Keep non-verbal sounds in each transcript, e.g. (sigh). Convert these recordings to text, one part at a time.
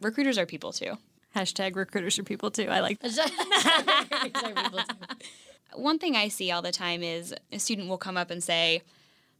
recruiters are people too. Hashtag recruiters are people too. I like (laughs) (laughs) One thing I see all the time is a student will come up and say,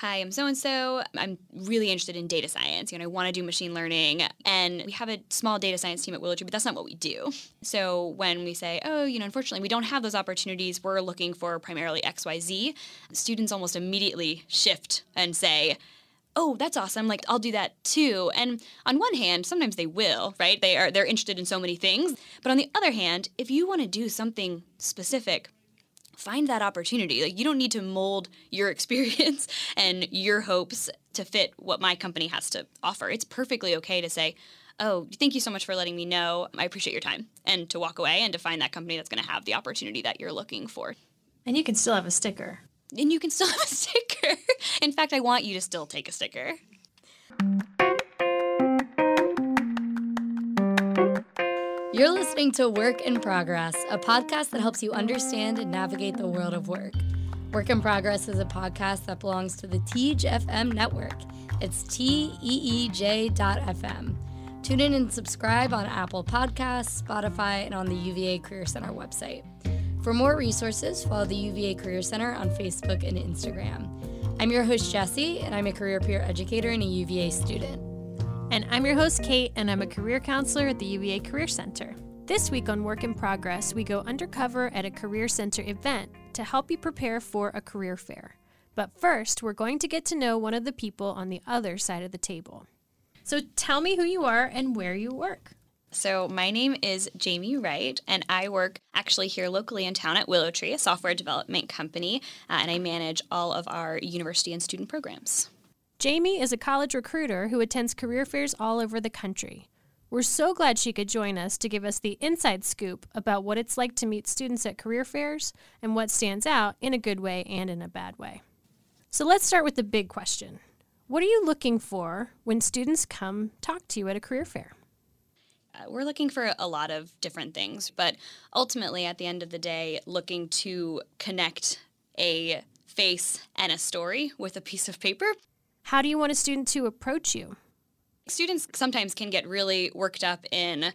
Hi, I'm so and so. I'm really interested in data science. You know, I want to do machine learning. And we have a small data science team at Willow Tree, but that's not what we do. So when we say, oh, you know, unfortunately, we don't have those opportunities, we're looking for primarily XYZ, students almost immediately shift and say, oh that's awesome like i'll do that too. And on one hand sometimes they will right? They are they're interested in so many things. But on the other hand if you want to do something specific find that opportunity. Like you don't need to mold your (laughs) experience and your hopes to fit what my company has to offer. It's perfectly okay to say oh thank you so much for letting me know. I appreciate your time. And to walk away and to find that company that's going to have the opportunity that you're looking for. And you can still have a sticker. And you can still (laughs) have a sticker in fact i want you to still take a sticker You're listening to Work in Progress, a podcast that helps you understand and navigate the world of work. Work in Progress is a podcast that belongs to the Teej FM network. It's T E E J dot FM. Tune in and subscribe on Apple Podcasts, Spotify, and on the UVA Career Center website. For more resources, follow the UVA Career Center on Facebook and Instagram. I'm your host, Jesse, and I'm a career peer educator and a UVA student. And I'm your host, Kate, and I'm a career counselor at the UVA Career Center. This week on Work in Progress, we go undercover at a Career Center event to help you prepare for a career fair. But first, we're going to get to know one of the people on the other side of the table. So tell me who you are and where you work. So, my name is Jamie Wright, and I work actually here locally in town at Willow Tree, a software development company, uh, and I manage all of our university and student programs. Jamie is a college recruiter who attends career fairs all over the country. We're so glad she could join us to give us the inside scoop about what it's like to meet students at career fairs and what stands out in a good way and in a bad way. So let's start with the big question What are you looking for when students come talk to you at a career fair? Uh, we're looking for a lot of different things, but ultimately, at the end of the day, looking to connect a face and a story with a piece of paper. How do you want a student to approach you? Students sometimes can get really worked up in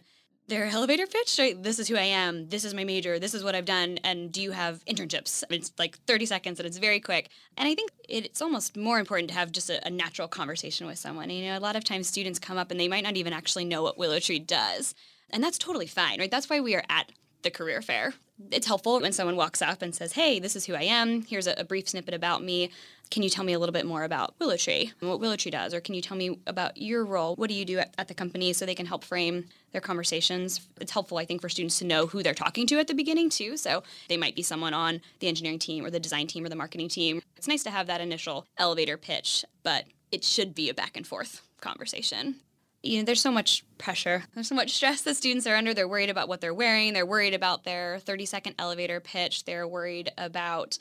their elevator pitch. Right? This is who I am. This is my major. This is what I've done. And do you have internships? It's like 30 seconds and it's very quick. And I think it's almost more important to have just a, a natural conversation with someone. You know, a lot of times students come up and they might not even actually know what Willow Tree does. And that's totally fine, right? That's why we are at the career fair. It's helpful when someone walks up and says, Hey, this is who I am. Here's a, a, brief snippet about me. Can you tell me a little bit more about Willow Tree and what Willow Tree does? Or can you tell me about your role? What do you do at, at the company so they can help frame their conversations? It's helpful, I think, for students to know who they're talking to at the beginning, too. So they might be someone on the engineering team or the design team or the marketing team. It's nice to have that initial elevator pitch, but it should be a back and forth conversation you know, there's so much pressure. There's so much stress that students are under. They're worried about what they're wearing. They're worried about their 30 second elevator pitch. They're worried about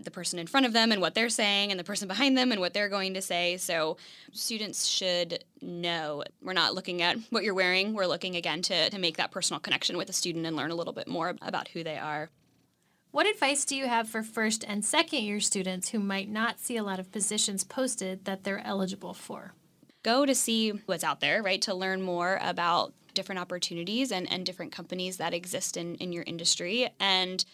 the person in front of them and what they're saying and the person behind them and what they're going to say. So students should know we're not looking at what you're wearing. We're looking again to, to make that personal connection with a student and learn a little bit more about who they are. What advice do you have for first and second year students who might not see a lot of positions posted that they're eligible for? Go to see what's out there, right? To learn more about different opportunities and, and different companies that exist in, in your industry. And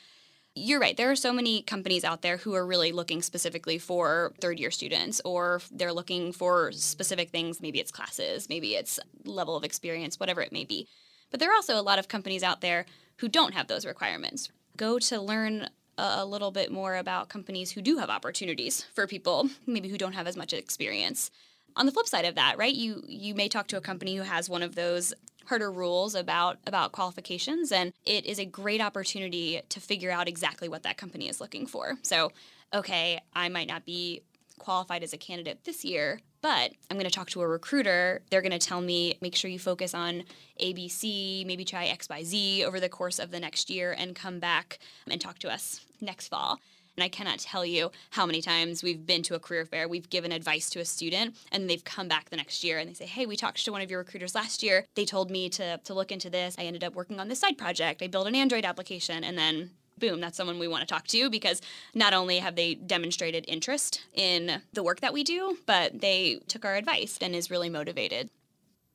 you're right. There are so many companies out there who are really looking specifically for third year students, or they're looking for specific things. Maybe it's classes, maybe it's level of experience, whatever it may be. But there are also a lot of companies out there who don't have those requirements. Go to learn a little bit more about companies who do have opportunities for people maybe who don't have as much experience on the flip side of that, right, you you may talk to a company who has one of those harder rules about about qualifications and it is a great opportunity to figure out exactly what that company is looking for. So, okay, I might not be qualified as a candidate this year, but I'm going to talk to a recruiter. They're going to tell me, make sure you focus on ABC, maybe try XYZ over the course of the next year and come back and talk to us next fall. And I cannot tell you how many times we've been to a career fair, we've given advice to a student, and they've come back the next year and they say, Hey, we talked to one of your recruiters last year. They told me to, to look into this. I ended up working on this side project. I built an Android application, and then boom, that's someone we want to talk to because not only have they demonstrated interest in the work that we do, but they took our advice and is really motivated.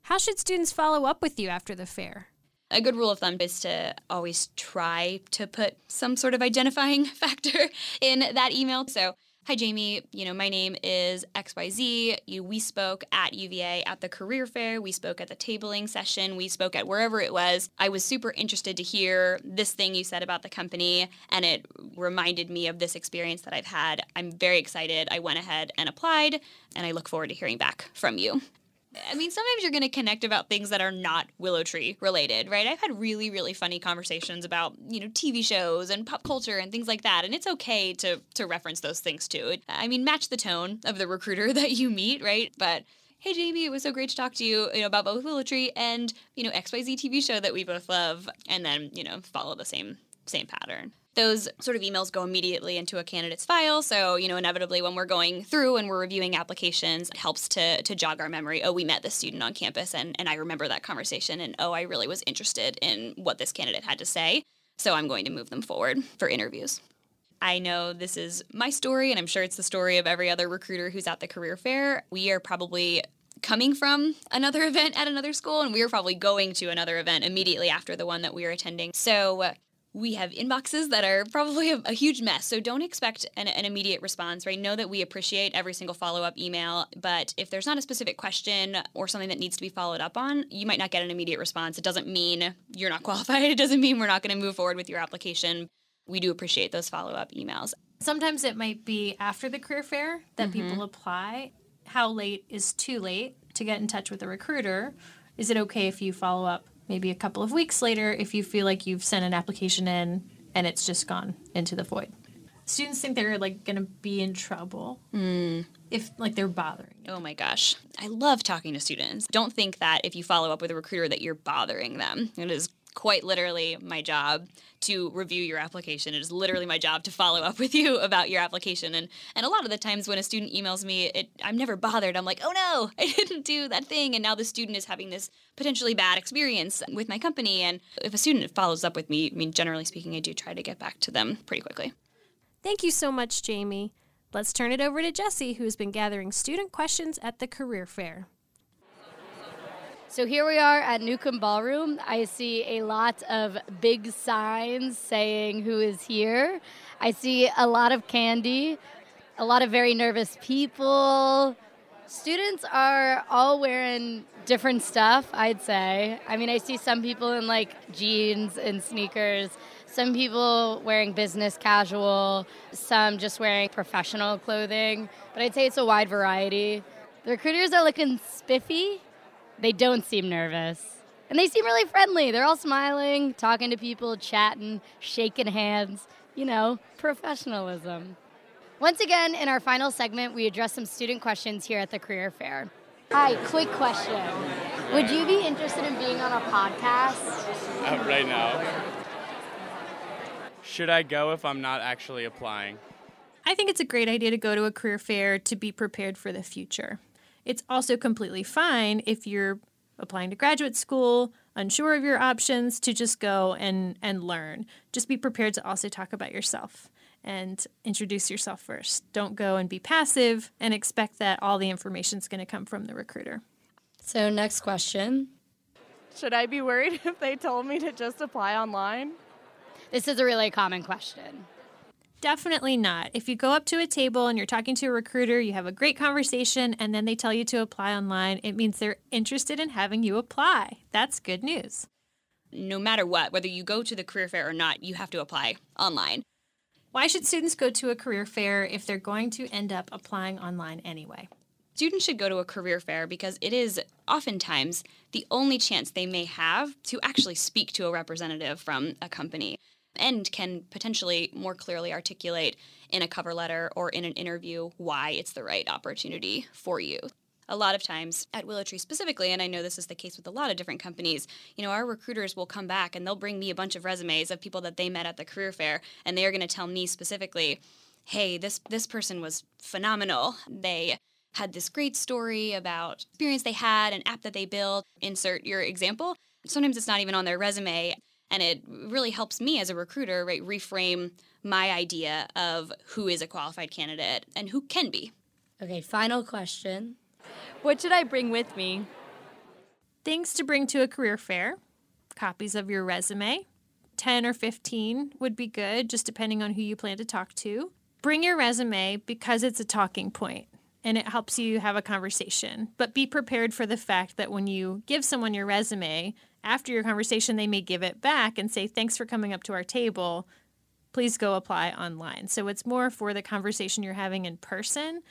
How should students follow up with you after the fair? A good rule of thumb is to always try to put some sort of identifying (laughs) factor in that email. So Hi, Jamie. You know, my name is XYZ. You, we spoke at UVA at the career fair. We spoke at the tabling session. We spoke at wherever it was. I was super interested to hear this thing you said about the company, and it reminded me of this experience that I've had. I'm very excited. I went ahead and applied, and I look forward to hearing back from you. I mean, sometimes you're going to connect about things that are not Willow Tree related, right? I've had really, really funny conversations about, you know, TV shows and pop culture and things like that. And it's okay to, to reference those things too. I mean, match the tone of the recruiter (laughs) that you meet, right? But hey, Jamie, it was so great to talk to you, you know, about both Willow Tree and, you know, XYZ TV show that we both love. And then, you know, follow the same, same pattern those sort of emails go immediately into a candidate's file. So, you know, inevitably when we're going through and we're reviewing applications, it helps to, to jog our memory. Oh, we met this student on campus and, and I remember that conversation. And oh, I really was interested in what this candidate had to say. So I'm going to move them forward for interviews. I know this is my story, and I'm sure it's the story of every other recruiter who's at the career fair. We are probably coming from another (laughs) event at another school, and we are probably going to another event immediately after the one that we are attending. So we have inboxes that are probably a, a huge mess. So don't expect an, an, immediate response, right? Know that we appreciate every single follow up email, but if there's not a specific question or something that needs to be followed up on, you might not get an immediate response. It doesn't mean you're not (laughs) qualified, it doesn't mean we're not going to move forward with your application. We do appreciate those follow up emails. Sometimes it might be after the career fair that mm-hmm. people apply. How late is too late to get in touch with a recruiter? Is it okay if you follow up maybe a couple of weeks later if you feel like you've sent an application in and it's just gone into the void. Students think they're like going to be in trouble mm. if like they're bothering. Oh my gosh. I love talking to students. Don't think that if you follow up with a recruiter that you're bothering them. It is quite literally my job to review your application. It is literally my job to follow up with you about your application. And and a lot of the times when a student emails me, it I'm never bothered. I'm like, oh no, (laughs) I didn't do that thing. And now the student is having this potentially bad experience with my company. And if a student follows up with me, I mean, generally speaking, I do try to get back to them pretty quickly. Thank you so much, Jamie. Let's turn it over to Jesse, who's been gathering student questions at the career fair. So here we are at Newcomb Ballroom. I see a lot of big signs saying who is here. I see a lot of candy, a lot of very nervous people. Students are all wearing different stuff, I'd say. I mean, I see some people in like jeans and sneakers, some people wearing business casual, some just wearing professional clothing, but I'd say it's a wide variety. The recruiters are looking spiffy they don't seem nervous. And they seem really friendly. They're all smiling, talking to people, chatting, shaking hands. You know, professionalism. Once again, in our final segment, we address some student questions here at the career fair. Hi, quick question. Would you be interested in being on a podcast? Uh, right now. Should I go if I'm not actually applying? I think it's a great idea to go to a career fair to be prepared for the future. It's also completely fine if you're applying to graduate school, unsure of your options, to just go and, and learn. Just be prepared to also talk about yourself and introduce yourself first. Don't go and be passive and expect that all the information is going to come from the recruiter. So, next question Should I be worried (laughs) if they told me to just apply online? This is a really common question. Definitely not. If you go up to a table and you're talking to a recruiter, you have a great conversation, and then they tell you to apply online, it means they're interested in having you apply. That's good news. No matter what, whether you go to the career fair or not, you have to apply online. Why should students go to a career fair if they're going to end up applying online anyway? Students should go to a career fair because it is oftentimes the only chance they may have to actually speak to a representative from a company and can potentially more clearly articulate in a cover letter or in an interview why it's the right opportunity for you. A lot of times at Willow Tree specifically, and I know this is the case with a lot of different companies, you know, our recruiters will come back and they'll bring me a bunch of resumes of people that they met at the career fair, and they are going to tell me specifically, hey, this this person was phenomenal. They had this great story about experience they had, an app that they built. Insert your example. Sometimes it's not even on their resume and it really helps me as a recruiter right reframe my idea of who is a qualified candidate and who can be okay final question what should i bring with me Things to bring to a career fair copies of your resume. 10 or 15 would be good, just depending on who you plan to talk to. Bring your resume because it's a talking point and it helps you have a conversation. But be prepared for the fact that when you give someone your resume, after your conversation, they may give it back and say, Thanks for coming up to our table. Please go apply online. So it's more for the conversation you're having in person.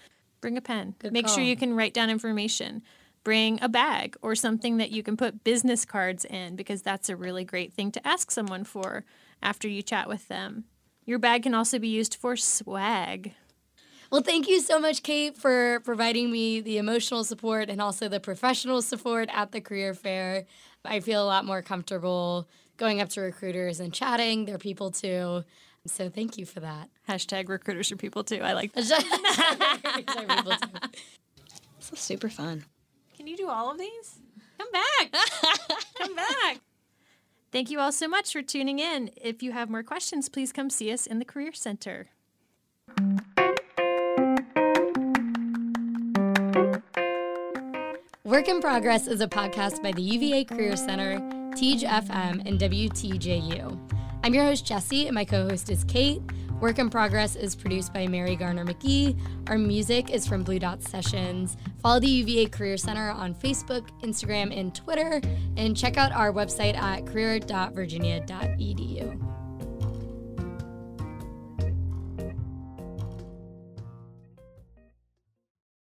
Bring a pen. Good Make call. sure you can write down information. Bring a bag or something that you can put business cards in because that's a really great thing to ask someone for after you chat with them. Your bag can also be used for swag. Well, thank you so much, Kate, for providing me the emotional support and also the professional support at the career fair. I feel a lot more comfortable going up to recruiters and chatting. They're people too. So thank you for that. Hashtag recruiters are people too. I like (laughs) that. This is super fun. Can you do all of these? Come back. (laughs) come back. Thank you all so much for tuning in. If you have more questions, please come see us in the Career Center. Work in Progress is a podcast by the UVA Career Center, Teej FM, and WTJU. I'm your host, Jesse, and my co host is Kate. Work in Progress is produced by Mary Garner McGee. Our music is from Blue Dot Sessions. Follow the UVA Career Center on Facebook, Instagram, and Twitter, and check out our website at career.virginia.edu.